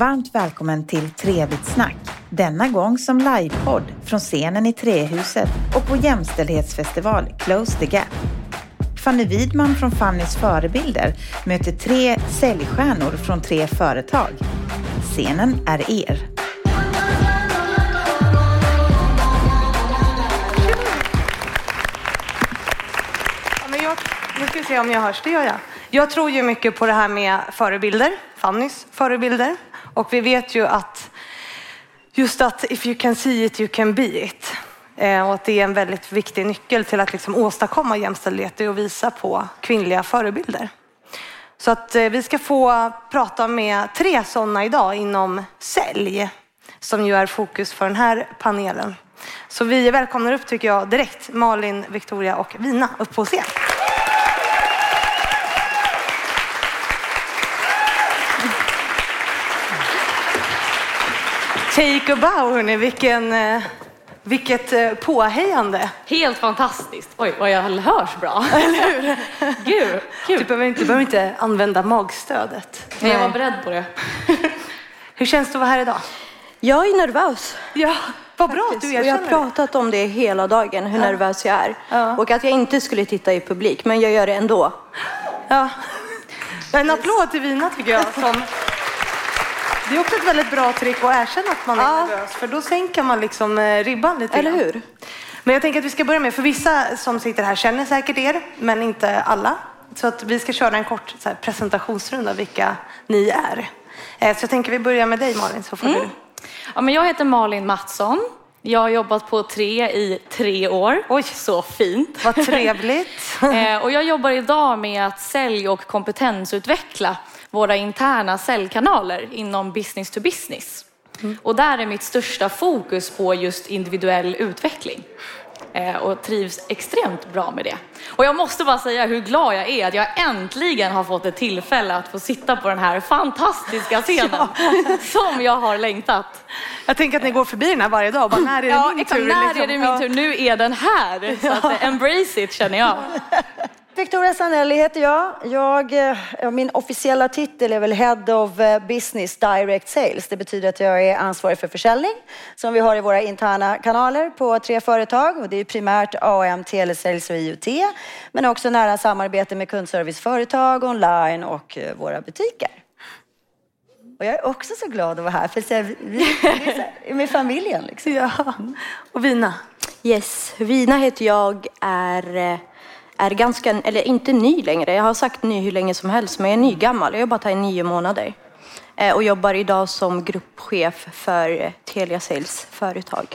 Varmt välkommen till Trevligt snack. Denna gång som livepodd från scenen i Trähuset och på jämställdhetsfestival Close the Gap. Fanny Widman från Fannys förebilder möter tre säljstjärnor från tre företag. Scenen är er. Ja, men jag, nu ska vi se om jag hörs. Det gör jag. Jag tror ju mycket på det här med förebilder, Fannys förebilder. Och vi vet ju att just att if you can see it, you can be it. Eh, och att det är en väldigt viktig nyckel till att liksom åstadkomma jämställdhet, det är att visa på kvinnliga förebilder. Så att eh, vi ska få prata med tre sådana idag inom sälj, som ju är fokus för den här panelen. Så vi välkomnar upp, tycker jag, direkt Malin, Victoria och Vina upp på scen. Take a bow, hörni. Vilken, eh, vilket eh, påhejande. Helt fantastiskt. Oj, vad jag hörs bra. Eller hur? Gud, Du kul. behöver inte, du behöver inte använda magstödet. Men jag var beredd på det. Hur känns det att vara här idag? Jag är nervös. Ja, vad bra att du Och jag har erkänner pratat om det hela dagen, hur nervös jag är. Ja. Och att jag inte skulle titta i publik, men jag gör det ändå. Ja. En applåd till Vina tycker jag. Som... Det är också ett väldigt bra trick att erkänna att man är Ja. nervös. För då sänker man liksom eh, ribban lite Eller grann. hur? Men jag tänker att vi ska börja med, för vissa som sitter här känner säkert er, men inte alla. Så att vi ska köra en kort här, presentationsrunda vilka ni är. Eh, Så jag tänker vi börjar med dig Malin, så får du. Ja, men jag heter Malin Mattsson. Jag har jobbat på Tre i tre år. Oj. Så fint. Vad trevligt. Eh, och jag jobbar idag med att sälj och kompetensutveckla våra interna säljkanaler inom business to business. Och där är mitt största fokus på just individuell utveckling. Eh, och trivs extremt bra med det. Och jag måste bara säga hur glad jag är att jag äntligen har fått ett tillfälle att få sitta på den här fantastiska scenen som jag har längtat. Jag tänker att ni går förbi den här varje dag och bara, när är det Ja, min exakt. tur? När liksom? är det min Ja. tur? Nu är den här. Så att, embrace it känner jag. Victoria Sanelli heter jag. jag. eh, Min officiella titel är väl Head of eh, Business Direct Sales. Det betyder att jag är ansvarig för försäljning som vi har i våra interna kanaler på tre företag. Och det är primärt AM, telesales och IoT. Men också nära samarbete med kundserviceföretag, online och eh, våra butiker. Och jag är också så glad att vara här, för vi, här, med familjen. Liksom. Ja. Och Vina. Yes, Vina heter jag, är, är ganska, eller inte ny längre. Jag har sagt ny hur länge som helst, men jag är nygammal. Jag har jobbat här i nio månader. Eh, Och jobbar idag som gruppchef för eh, Telia Sales företag.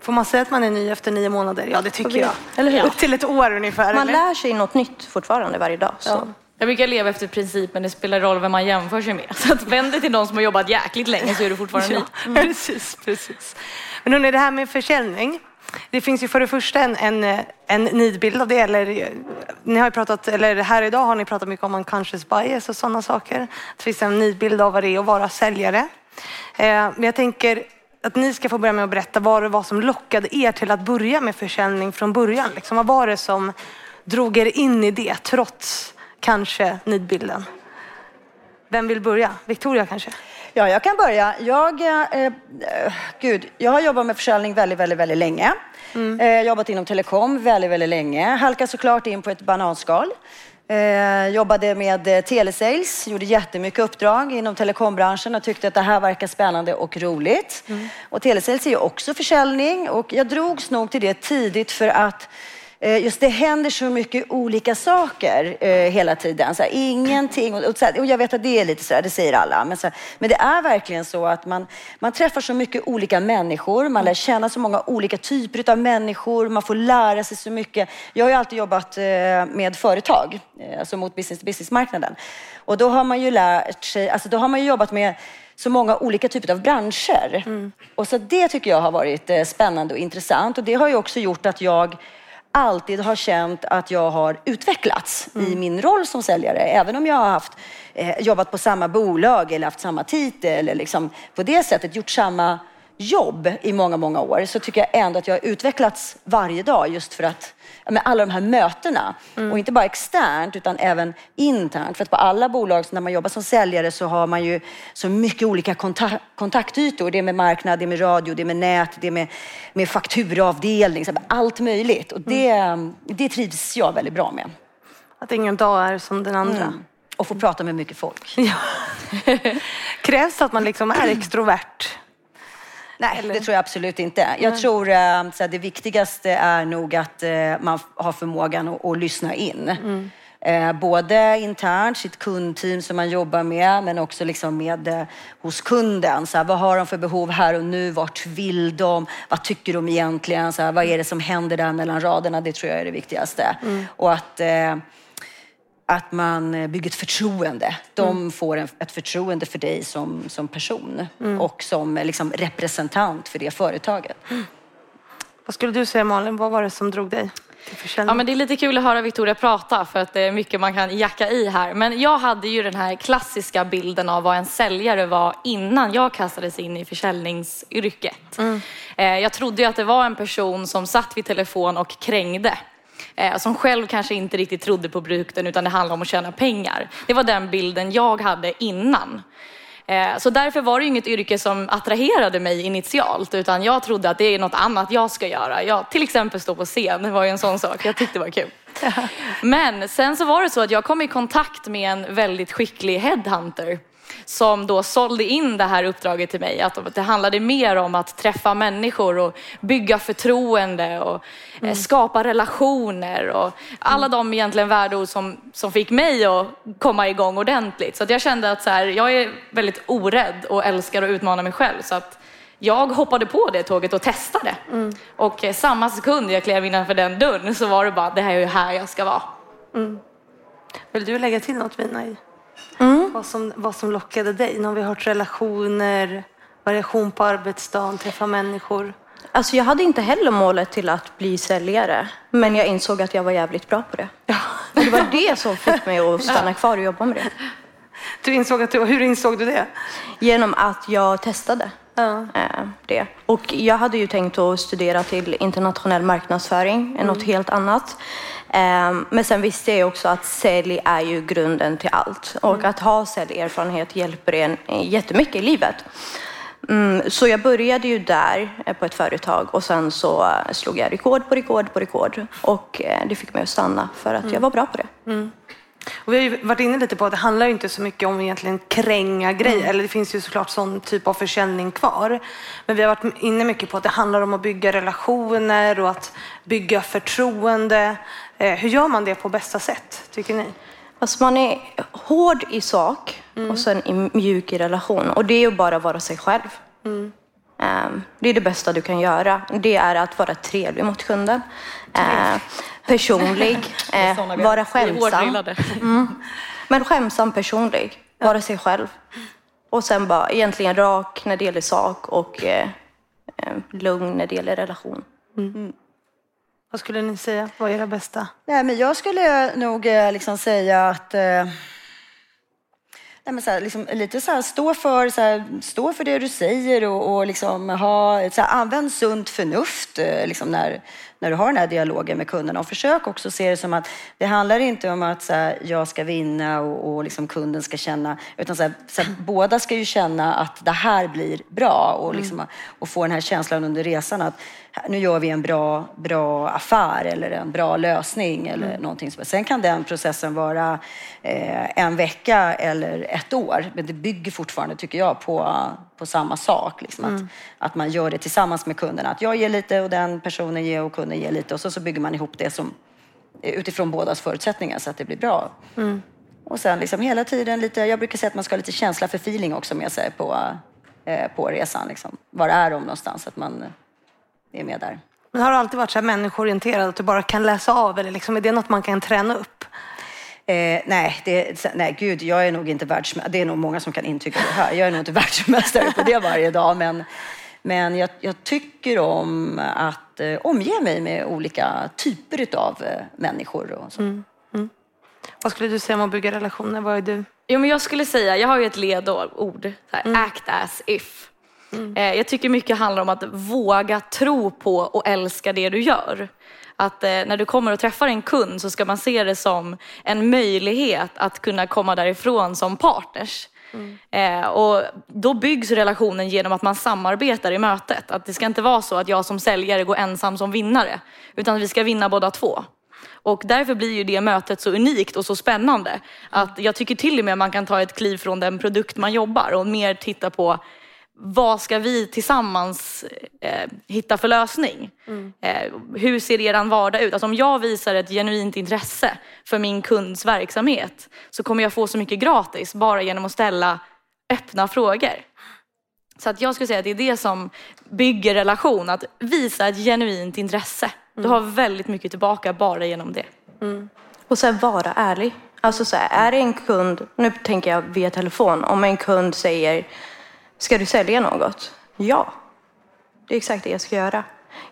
Får man säga att man är ny efter nio månader? Ja, det tycker jag. Eller hur? Upp till ett år ungefär. Man eller? lär sig något nytt fortfarande varje dag. Så. Jag brukar leva efter principen det spelar roll vem man jämför sig med. Så att vänd dig till någon som har jobbat jäkligt länge så är du fortfarande Ja, ny. precis, precis. Men hörni, det här med försäljning. Det finns ju för det första en, en, en nidbild av det. Eller, ni har ju pratat, eller här idag har ni pratat mycket om unconscious bias och sådana saker. Det finns en nidbild av vad det är att vara säljare. Eh, men jag tänker att ni ska få börja med att berätta vad det var som lockade er till att börja med försäljning från början. Liksom, vad var det som drog er in i det trots kanske nidbilden? Vem vill börja? Victoria kanske? Ja, jag kan börja. Jag, eh, eh, gud, jag har jobbat med försäljning väldigt, väldigt, väldigt länge. Eh, jobbat inom telekom väldigt, väldigt länge. Halkade såklart in på ett bananskal. Eh, jobbade med eh, telesales, gjorde jättemycket uppdrag inom telekombranschen och tyckte att det här verkar spännande och roligt. Och telesales är ju också försäljning och jag drogs nog till det tidigt för att Just det händer så mycket olika saker eh, hela tiden. Så här, ingenting, och, och, så här, och jag vet att det är lite så här, det säger alla. Men, så här, men det är verkligen så att man, man träffar så mycket olika människor. Man lär känna så många olika typer av människor. Man får lära sig så mycket. Jag har ju alltid jobbat eh, med företag, eh, alltså mot business to business-marknaden. Och då har man ju lärt sig, alltså då har man ju jobbat med så många olika typer av branscher. Och så det tycker jag har varit eh, spännande och intressant. Och det har ju också gjort att jag alltid har känt att jag har utvecklats i min roll som säljare. Även om jag har haft, eh, jobbat på samma bolag eller haft samma titel eller liksom på det sättet gjort samma jobb i många, många år så tycker jag ändå att jag har utvecklats varje dag just för att med alla de här mötena. Mm. Och inte bara externt utan även internt. För att på alla bolag när man jobbar som säljare så har man ju så mycket olika kontak kontaktytor. Det är med marknad, det är med radio, det är med nät, det är med, med fakturaavdelning. Allt möjligt. Och det, mm. det trivs jag väldigt bra med. Att ingen dag är som den andra. Mm. Och få prata med mycket folk. Ja. Krävs det att man liksom är extrovert? Nej, Eller? det tror jag absolut inte. Jag Nej. tror att eh, det viktigaste är nog att eh, man har förmågan att, att lyssna in. Mm. Eh, både internt, sitt kundteam som man jobbar med, men också liksom med hos kunden. Så här, vad har de för behov här och nu? Vart vill de? Vad tycker de egentligen? Så här, vad är det som händer där mellan raderna? Det tror jag är det viktigaste. Mm. Och att att man eh, bygger ett förtroende. De mm. får en, ett förtroende för dig som, som person mm. och som eh, liksom, representant för det företaget. Mm. Vad skulle du säga Malin, vad var det som drog dig? Ja, men det är lite kul att höra Victoria prata för att det är mycket man kan jacka i här. Men jag hade ju den här klassiska bilden av vad en säljare var innan jag kastades in i försäljningsyrket. Mm. Eh, jag trodde ju att det var en person som satt vid telefon och krängde eh, som själv kanske inte riktigt trodde på produkten utan det handlade om att tjäna pengar. Det var den bilden jag hade innan. Eh, så därför var det inget yrke som attraherade mig initialt utan jag trodde att det är något annat jag ska göra. Jag, till exempel stå på scen, det var ju en sån sak jag tyckte var kul. Men sen så var det så att jag kom i kontakt med en väldigt skicklig headhunter som då sålde in det här uppdraget till mig. Att det handlade mer om att träffa människor och bygga förtroende och eh, mm. skapa relationer och alla de egentligen värdeord som, som fick mig att komma igång ordentligt. Så att jag kände att så här, jag är väldigt orädd och älskar att utmana mig själv. Så att jag hoppade på det tåget och testade. Mm. Och eh, samma sekund jag klev innanför den dörren så var det bara, det här är ju här jag ska vara. Mm. Vill du lägga till något Vina? Mm. Vad, som, vad som lockade dig? Nu har vi hört relationer, variation på arbetsdagen, träffa människor. Alltså jag hade inte heller målet till att bli säljare, men jag insåg att jag var jävligt bra på det. Ja. Det var det som fick mig att stanna kvar och jobba med det. Du insåg att du, hur insåg du det? Genom att jag testade ja. Eh, det. Och jag hade ju tänkt att studera till internationell marknadsföring, mm. något helt annat. Ehm, men sen visste jag också att sälj är ju grunden till allt och mm. att ha säljerfarenhet hjälper en jättemycket i livet. Mm, så jag började ju där eh, på ett företag och sen så slog jag rekord på rekord på rekord och eh, det fick mig att stanna för att mm. jag var bra på det. Mm. Och vi har ju varit inne lite på att det handlar inte så mycket om egentligen kränga grejer, mm. eller det finns ju såklart sån typ av försäljning kvar. Men vi har varit inne mycket på att det handlar om att bygga relationer och att bygga förtroende. Eh, hur gör man det på bästa sätt, tycker ni? Alltså man är hård i sak mm. och sen mjuk i relation. Och det är att bara vara sig själv. Mm. Ehm, det är det bästa du kan göra. Det är att vara trevlig mot kunden. Ehm, personlig, eh, vara skämsam. Mm. Men skämsam, personlig, vara sig själv. Och sen bara egentligen rak när det gäller sak och eh, eh lugn när det gäller relation. Mm. Vad skulle ni säga var era bästa? Nej, men jag skulle nog eh, liksom säga att eh, Nej, men så här, liksom, lite så här, stå, för, så här, stå för det du säger och, och liksom ha, så här, använd sunt förnuft eh, liksom, när, när du har den här dialogen med kunderna. Och försök också se det som att det handlar inte om att så här, jag ska vinna och, och liksom kunden ska känna, utan så här, så här, båda ska ju känna att det här blir bra och, liksom, mm. och få den här känslan under resan att nu gör vi en bra, bra affär eller en bra lösning eller mm. någonting. Sen kan den processen vara eh, en vecka eller ett år, men det bygger fortfarande, tycker jag, på, på samma sak. Liksom. Mm. Att, att man gör det tillsammans med kunderna. Att jag ger lite och den personen ger och kunden ger lite och så, så bygger man ihop det som utifrån bådas förutsättningar så att det blir bra. Mm. Och sen liksom hela tiden lite, jag brukar säga att man ska ha lite känsla för feeling också med sig på, eh, på resan. Liksom. Var är de någonstans? Att man är med där. Men har du alltid varit så här människoorienterad att du bara kan läsa av eller liksom, är det något man kan träna upp? Eh, nej, det, nej, gud, jag är nog inte världsmästare. Det är nog många som kan intyga det här. Jag är nog inte världsmästare på det varje dag, men, men jag, jag tycker om att eh, omge mig med olika typer av eh, människor. Och så. Mm, mm. Vad skulle du säga om att bygga relationer? Vad är du? Jo, men jag skulle säga, jag har ju ett ledord, här, mm. act as if. Eh, jag tycker mycket handlar om att våga tro på och älska det du gör. Att eh, när du kommer och träffar en kund så ska man se det som en möjlighet att kunna komma därifrån som partners. Eh, och då byggs relationen genom att man samarbetar i mötet. Att det ska inte vara så att jag som säljare går ensam som vinnare. Utan vi ska vinna båda två. Och därför blir ju det mötet så unikt och så spännande. Att jag tycker till och med man kan ta ett kliv från den produkt man jobbar och mer titta på vad ska vi tillsammans eh, hitta för lösning? Eh, hur ser er vardag ut? Alltså om jag visar ett genuint intresse för min kunds verksamhet så kommer jag få så mycket gratis bara genom att ställa öppna frågor. Så att jag skulle säga att det är det som bygger relation, att visa ett genuint intresse. Du har väldigt mycket tillbaka bara genom det. Och sen vara ärlig. Alltså så här, är det en kund, nu tänker jag via telefon, om en kund säger Ska du sälja något? Ja, det är exakt det jag ska göra.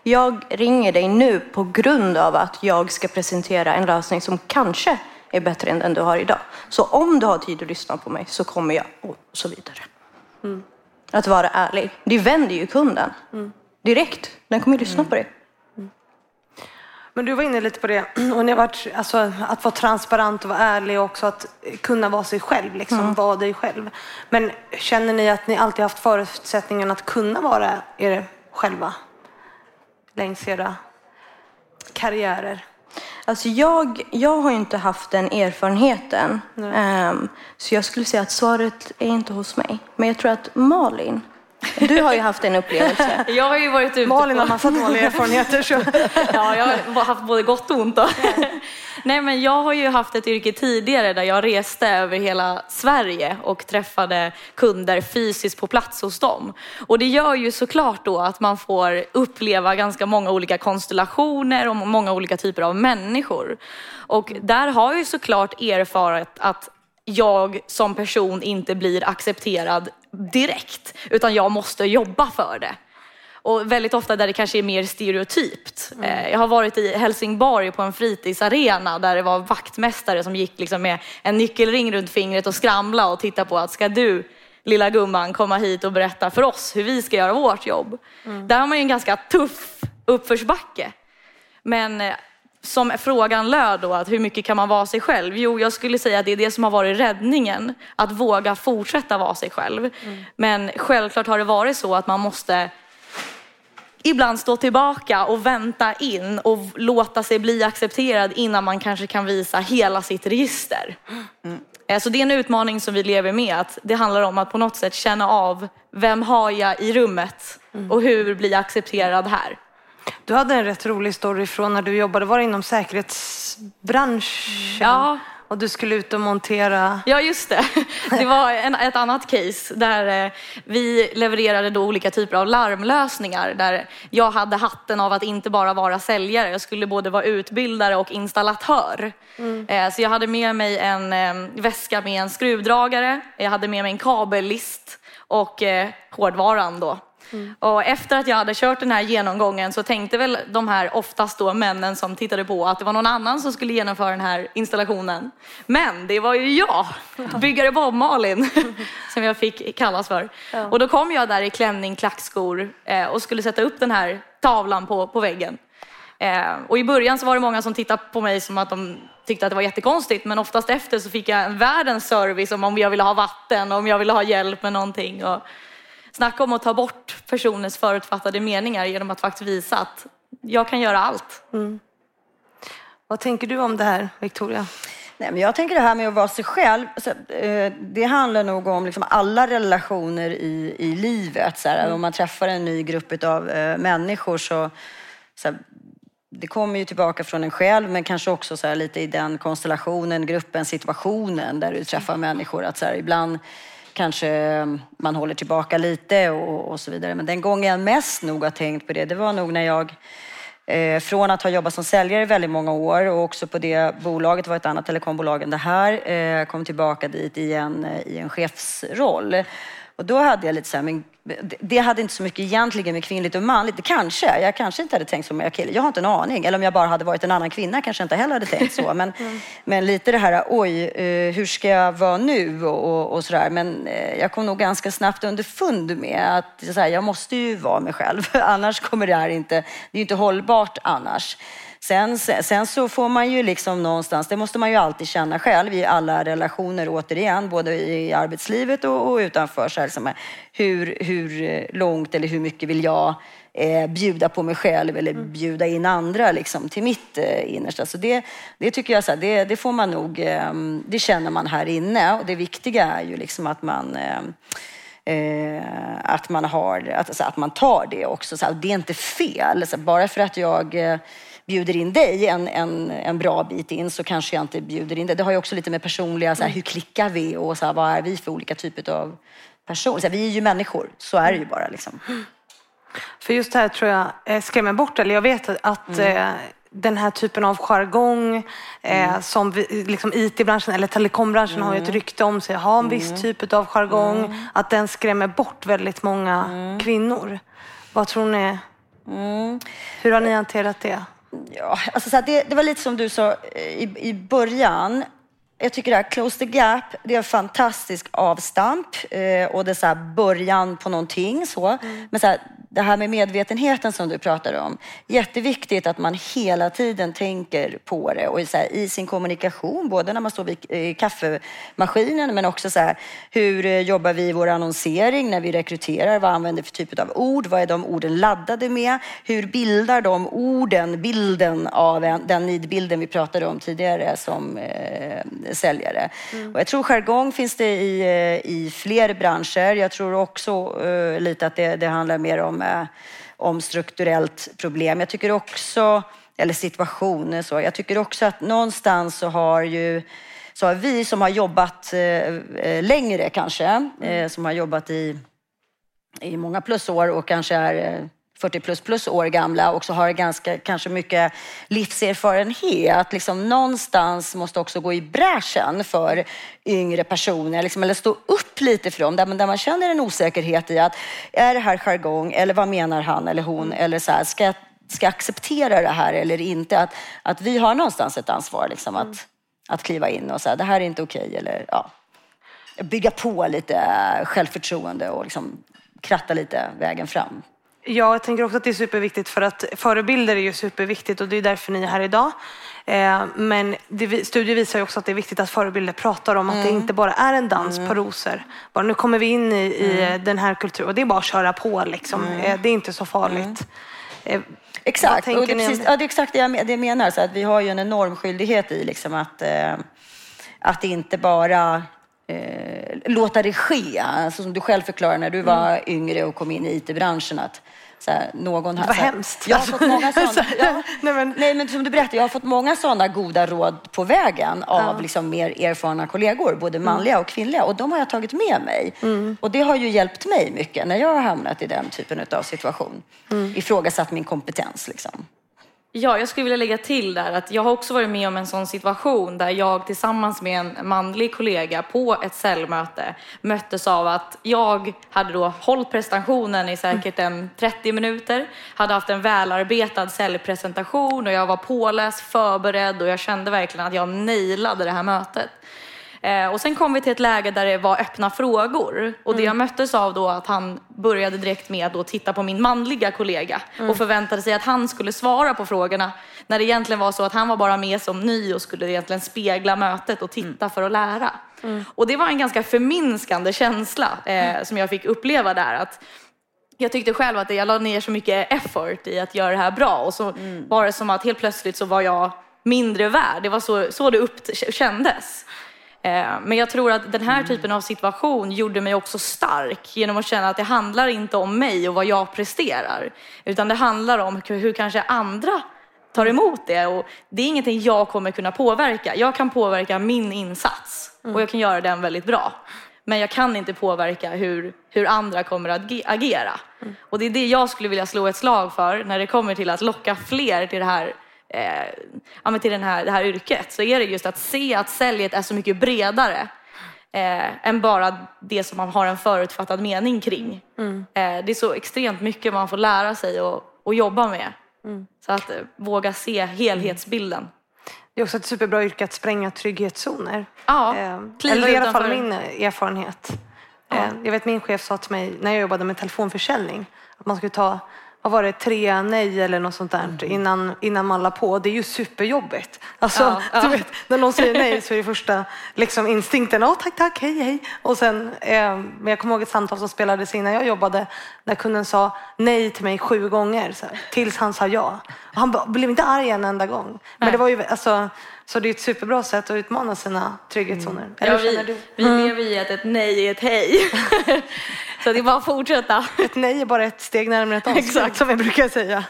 Jag ringer dig nu på grund av att jag ska presentera en lösning som kanske är bättre än den du har idag. Så om du har tid att lyssna på mig så kommer jag och så vidare. Att vara ärlig. Det vänder ju kunden. Direkt. Den kommer ju lyssna på dig. Men du var inne lite på det, och ni varit, alltså, att vara transparent och vara ärlig och också att kunna vara sig själv, liksom, vara dig själv. Men känner ni att ni alltid haft förutsättningen att kunna vara er själva längs era karriärer? Alltså jag, jag har ju inte haft den erfarenheten. Ehm, så jag skulle säga att svaret är inte hos mig. Men jag tror att Malin, du har ju haft en upplevelse. Jag har ju varit ute Malin på... har massa dåliga erfarenheter. Så. Ja, jag har haft både gott och ont. Då. Nej, men jag har ju haft ett yrke tidigare där jag reste över hela Sverige och träffade kunder fysiskt på plats hos dem. Och det gör ju såklart då att man får uppleva ganska många olika konstellationer och många olika typer av människor. Och där har jag ju såklart erfarit att jag som person inte blir accepterad direkt, utan jag måste jobba för det. Och väldigt ofta där det kanske är mer stereotypt. Eh, Jag har varit i Helsingborg på en fritidsarena där det var vaktmästare som gick liksom med en nyckelring runt fingret och skramla och titta på att ska du lilla gumman komma hit och berätta för oss hur vi ska göra vårt jobb. Där har man ju en ganska tuff uppförsbacke. Men eh, som frågan löd då, att hur mycket kan man vara sig själv? Jo, jag skulle säga att det är det som har varit räddningen. Att våga fortsätta vara sig själv. Men självklart har det varit så att man måste ibland stå tillbaka och vänta in och låta sig bli accepterad innan man kanske kan visa hela sitt register. Eh, Så det är en utmaning som vi lever med. Att det handlar om att på något sätt känna av vem har jag i rummet och hur blir jag accepterad här. Du hade en rätt rolig story från när du jobbade, var det inom säkerhetsbranschen? Ja. Och du skulle ut och montera. Ja, just det. Det var en, ett annat case där eh, vi levererade då olika typer av larmlösningar där jag hade hatten av att inte bara vara säljare. Jag skulle både vara utbildare och installatör. Eh, Så jag hade med mig en eh, väska med en skruvdragare, jag hade med mig en kabellist och hårdvaran då. Och efter att jag hade kört den här genomgången så tänkte väl de här oftast då männen som tittade på att det var någon annan som skulle genomföra den här installationen. Men det var ju jag, byggare Bob Malin, som jag fick kallas för. Och då kom jag där i klänning, klackskor eh, och skulle sätta upp den här tavlan på, på väggen. Eh, och i början så var det många som tittade på mig som att de tyckte att det var jättekonstigt. Men oftast efter så fick jag en världens service om, om jag ville ha vatten och om jag ville ha hjälp med någonting. Och snacka om att ta bort personens förutfattade meningar genom att faktiskt visa att jag kan göra allt. Vad tänker du om det här, Victoria? Nej, men jag tänker det här med att vara sig själv, så, eh, det handlar nog om liksom alla relationer i, i livet. Så här, Om man träffar en ny grupp av eh, människor så, så här, det kommer ju tillbaka från en själv men kanske också så här, lite i den konstellationen, gruppen, situationen där du träffar människor. Att så här, ibland kanske eh, man håller tillbaka lite och, och så vidare. Men den gången jag mest nog har tänkt på det, det var nog när jag Eh, från att ha jobbat som säljare i väldigt många år och också på det bolaget, var ett annat telekombolag än det här, eh, kom tillbaka dit i en, eh, i en chefsroll. Och då hade jag lite så här, men det- hade inte så mycket egentligen med kvinnligt och manligt. Kanske, jag kanske inte hade tänkt så med kille. Jag har inte en aning. Eller om jag bara hade varit en annan kvinna kanske jag inte heller hade tänkt så. Men, men lite det här, oj, eh, hur ska jag vara nu och, och, och sådär. Men eh, jag kom nog ganska snabbt underfund med att här, jag måste ju vara mig själv. annars kommer det här inte, det är ju inte hållbart annars. Sen, sen sen så får man ju liksom någonstans, det måste man ju alltid känna själv i alla relationer återigen, både i arbetslivet och, och utanför. Så här, liksom, hur, hur långt eller hur mycket vill jag eh, bjuda på mig själv eller bjuda in andra liksom, till mitt eh, innersta. Så det, det tycker jag, så här, det, det får man nog, eh, det känner man här inne. Och det viktiga är ju liksom att man eh, Eh, att, man har, att, alltså, att man tar det också. Så här, det är inte fel. Så bara för att jag eh, bjuder in dig en, en, en bra bit in så kanske jag inte bjuder in dig. Det har ju också lite med personliga, så här, hur klickar vi och så här, vad är vi för olika typer av personer? Så vi är ju människor, så är det ju bara. Liksom. För just det här tror jag eh, skrämmer bort, eller jag vet att Mm. eh, den här typen av jargong eh, Mm. som vi, liksom IT-branschen eller telekombranschen har ju ett rykte om sig ha en Mm. viss typ av jargong, att den skrämmer bort väldigt många Mm. kvinnor. Vad tror ni? Hur har ni hanterat det? Ja, alltså så här, det, det var lite som du sa eh, i, i början. Jag tycker det här Close the Gap, det är en fantastisk avstamp eh, och det är så början på någonting. Så. Men så här, det här med medvetenheten som du pratar om. Jätteviktigt att man hela tiden tänker på det och i, så här, i sin kommunikation, både när man står vid eh, kaffemaskinen men också så här, hur eh, jobbar vi i vår annonsering när vi rekryterar? Vad använder vi för typ av ord? Vad är de orden laddade med? Hur bildar de orden bilden av en, den nidbilden vi pratade om tidigare som eh, säljare? Och jag tror jargong finns det i, eh, i fler branscher. Jag tror också eh, lite att det, det handlar mer om, eh, om strukturellt problem. Jag tycker också, eller situationer så, jag tycker också att någonstans så har ju så har vi som har jobbat eh, eh, längre kanske, eh, som har jobbat i, i många plusår och kanske är eh, 40 plus plus år gamla och så har ganska kanske mycket livserfarenhet. Liksom någonstans måste också gå i bräschen för yngre personer, liksom, eller stå upp lite för dem, där man, där man känner en osäkerhet i att är det här jargong eller vad menar han eller hon eller så här, ska jag, ska jag acceptera det här eller inte? Att, att vi har någonstans ett ansvar liksom, att, att kliva in och säga det här är inte okej eller ja, bygga på lite självförtroende och liksom kratta lite vägen fram. Ja, jag tänker också att det är superviktigt för att förebilder är ju superviktigt och det är därför ni är här idag. Eh, men det, studier visar ju också att det är viktigt att förebilder pratar om att det inte bara är en dans på rosor. Bara, nu kommer vi in i, i den här kulturen och det är bara att köra på liksom. Eh, det är inte så farligt. Eh, vad Exakt, och det, precis, ja, det är exakt det jag, menar. Så att vi har ju en enorm skyldighet i liksom att, eh, att inte bara eh, låta det ske. Alltså, som du själv förklarade när du var Mm. yngre och kom in i IT-branschen. Att, här, någon här, Vad här, hemskt. Jag har fått många sådana. Ja, Nej, men- nej, men som du berättade, jag har fått många sådana goda råd på vägen av liksom, mer erfarna kollegor, både Mm. manliga och kvinnliga. Och de har jag tagit med mig. Och det har ju hjälpt mig mycket när jag har hamnat i den typen av situation. Mm. Ifrågasatt min kompetens. Liksom. Ja, jag skulle vilja lägga till där att jag har också varit med om en sån situation där jag tillsammans med en manlig kollega på ett säljmöte möttes av att jag hade då hållit presentationen i säkert en 30 minuter, hade haft en välarbetad säljpresentation och jag var påläst, förberedd och jag kände verkligen att jag nailade det här mötet. Eh, och sen kom vi till ett läge där det var öppna frågor. Och det jag möttes av då att han började direkt med att titta på min manliga kollega och förväntade sig att han skulle svara på frågorna. När det egentligen var så att han var bara med som ny och skulle egentligen spegla mötet och titta för att lära. Och det var en ganska förminskande känsla eh, som jag fick uppleva där. Att jag tyckte själv att jag la ner så mycket effort i att göra det här bra och så var det som att helt plötsligt så var jag mindre värd. Det var så, så det upp, kändes. Eh, Men jag tror att den här typen av situation gjorde mig också stark genom att känna att det handlar inte om mig och vad jag presterar. Utan det handlar om hur, kanske andra tar emot det. Och det är ingenting jag kommer kunna påverka. Jag kan påverka min insats och jag kan göra den väldigt bra. Men jag kan inte påverka hur, hur andra kommer att ge- agera. Och det är det jag skulle vilja slå ett slag för när det kommer till att locka fler till det här eh, ja, till den här, det här yrket så är det just att se att säljet är så mycket bredare eh, än bara det som man har en förutfattad mening kring. Mm. Eh, det är så extremt mycket man får lära sig och, och jobba med. Mm. Så att eh, våga se helhetsbilden. Det är också ett superbra yrke att spränga trygghetszoner. Ja, Eh, eller i alla fall min erfarenhet. Eh, jag vet min chef sa till mig när jag jobbade med telefonförsäljning att man skulle ta vad var det, tre nej eller något sånt där innan, innan man la på. Det är ju superjobbigt. Alltså, Ja, ja. Du vet, när någon säger nej så är det första liksom, instinkten, åh tack, tack, hej, hej. Och sen, eh, men jag kommer ihåg ett samtal som spelades in när jag jobbade där kunden sa nej till mig sju gånger här, tills han sa ja. Och han blev inte arg en enda gång. Men Nej. det var ju, alltså, så det är ett superbra sätt att utmana sina trygghetszoner. Eller Ja, vi, du? vi lever i att ett nej är ett hej. så det är bara att fortsätta. Ett nej är bara ett steg närmare ett avslut Exakt. som vi brukar säga.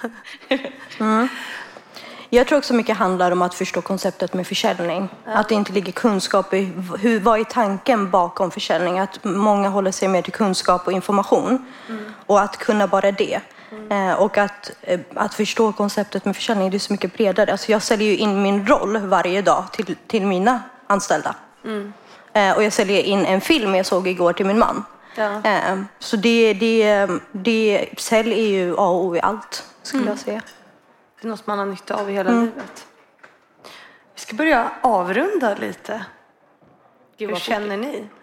Jag tror också mycket handlar om att förstå konceptet med försäljning. Att det inte ligger kunskap i hur, vad är tanken bakom försäljning. Att många håller sig mer till kunskap och information. Och att kunna bara det. Eh, och att, eh, att förstå konceptet med försäljning, det är så mycket bredare. Alltså jag säljer ju in min roll varje dag till, till mina anställda. Eh, och jag säljer in en film jag såg igår till min man. Ja. Eh, så det, det, det, sälj är ju A och O i allt, skulle jag säga. Det är något man har nytta av i hela livet. Vi ska börja avrunda lite. Gud, Hur känner ni?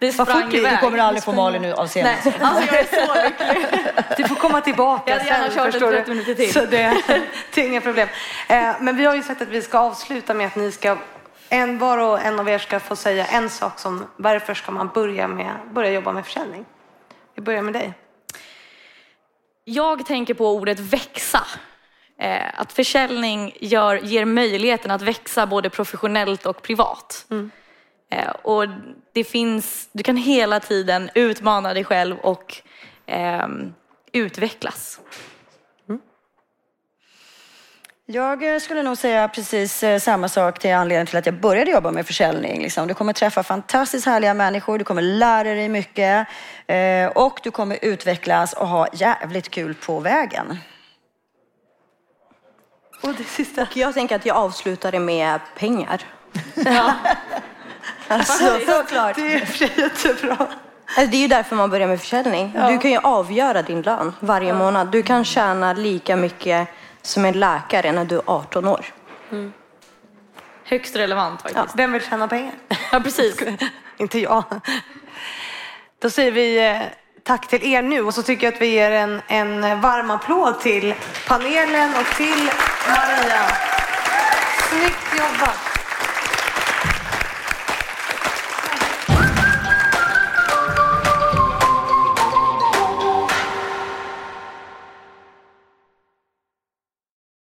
Det Vad sprang fort iväg. Du kommer aldrig få Malin nu av scenen. Nej, alltså jag är så lycklig. Du får komma tillbaka Jag hade gärna kört en förstår du. 30 minuter till. Så det, det är inga problem. Eh, men vi har ju sagt att vi ska avsluta med att ni ska, en, var och en av er ska få säga en sak som varför ska man börja, med, börja jobba med försäljning? Vi börjar med dig. Jag tänker på ordet växa. Eh, att försäljning gör, ger möjligheten att växa både professionellt och privat. Eh, och det finns, du kan hela tiden utmana dig själv och ehm, utvecklas. Jag eh, skulle nog säga precis eh, samma sak till anledningen till att jag började jobba med försäljning. Liksom. Du kommer träffa fantastiskt härliga människor, du kommer lära dig mycket eh, och du kommer utvecklas och ha jävligt kul på vägen. Och det sista. Och jag tänker att jag avslutar det med pengar. Alltså, såklart. Det är jättebra. Alltså, det är ju därför man börjar med försäljning. Du kan ju avgöra din lön varje månad. Du kan tjäna lika mycket som en läkare när du är 18 år. Högst relevant faktiskt. Vem vill tjäna pengar? Ja, precis. Inte jag. Då säger vi eh, tack till er nu och så tycker jag att vi ger en, en varm applåd till panelen och till Maria. Snyggt jobbat!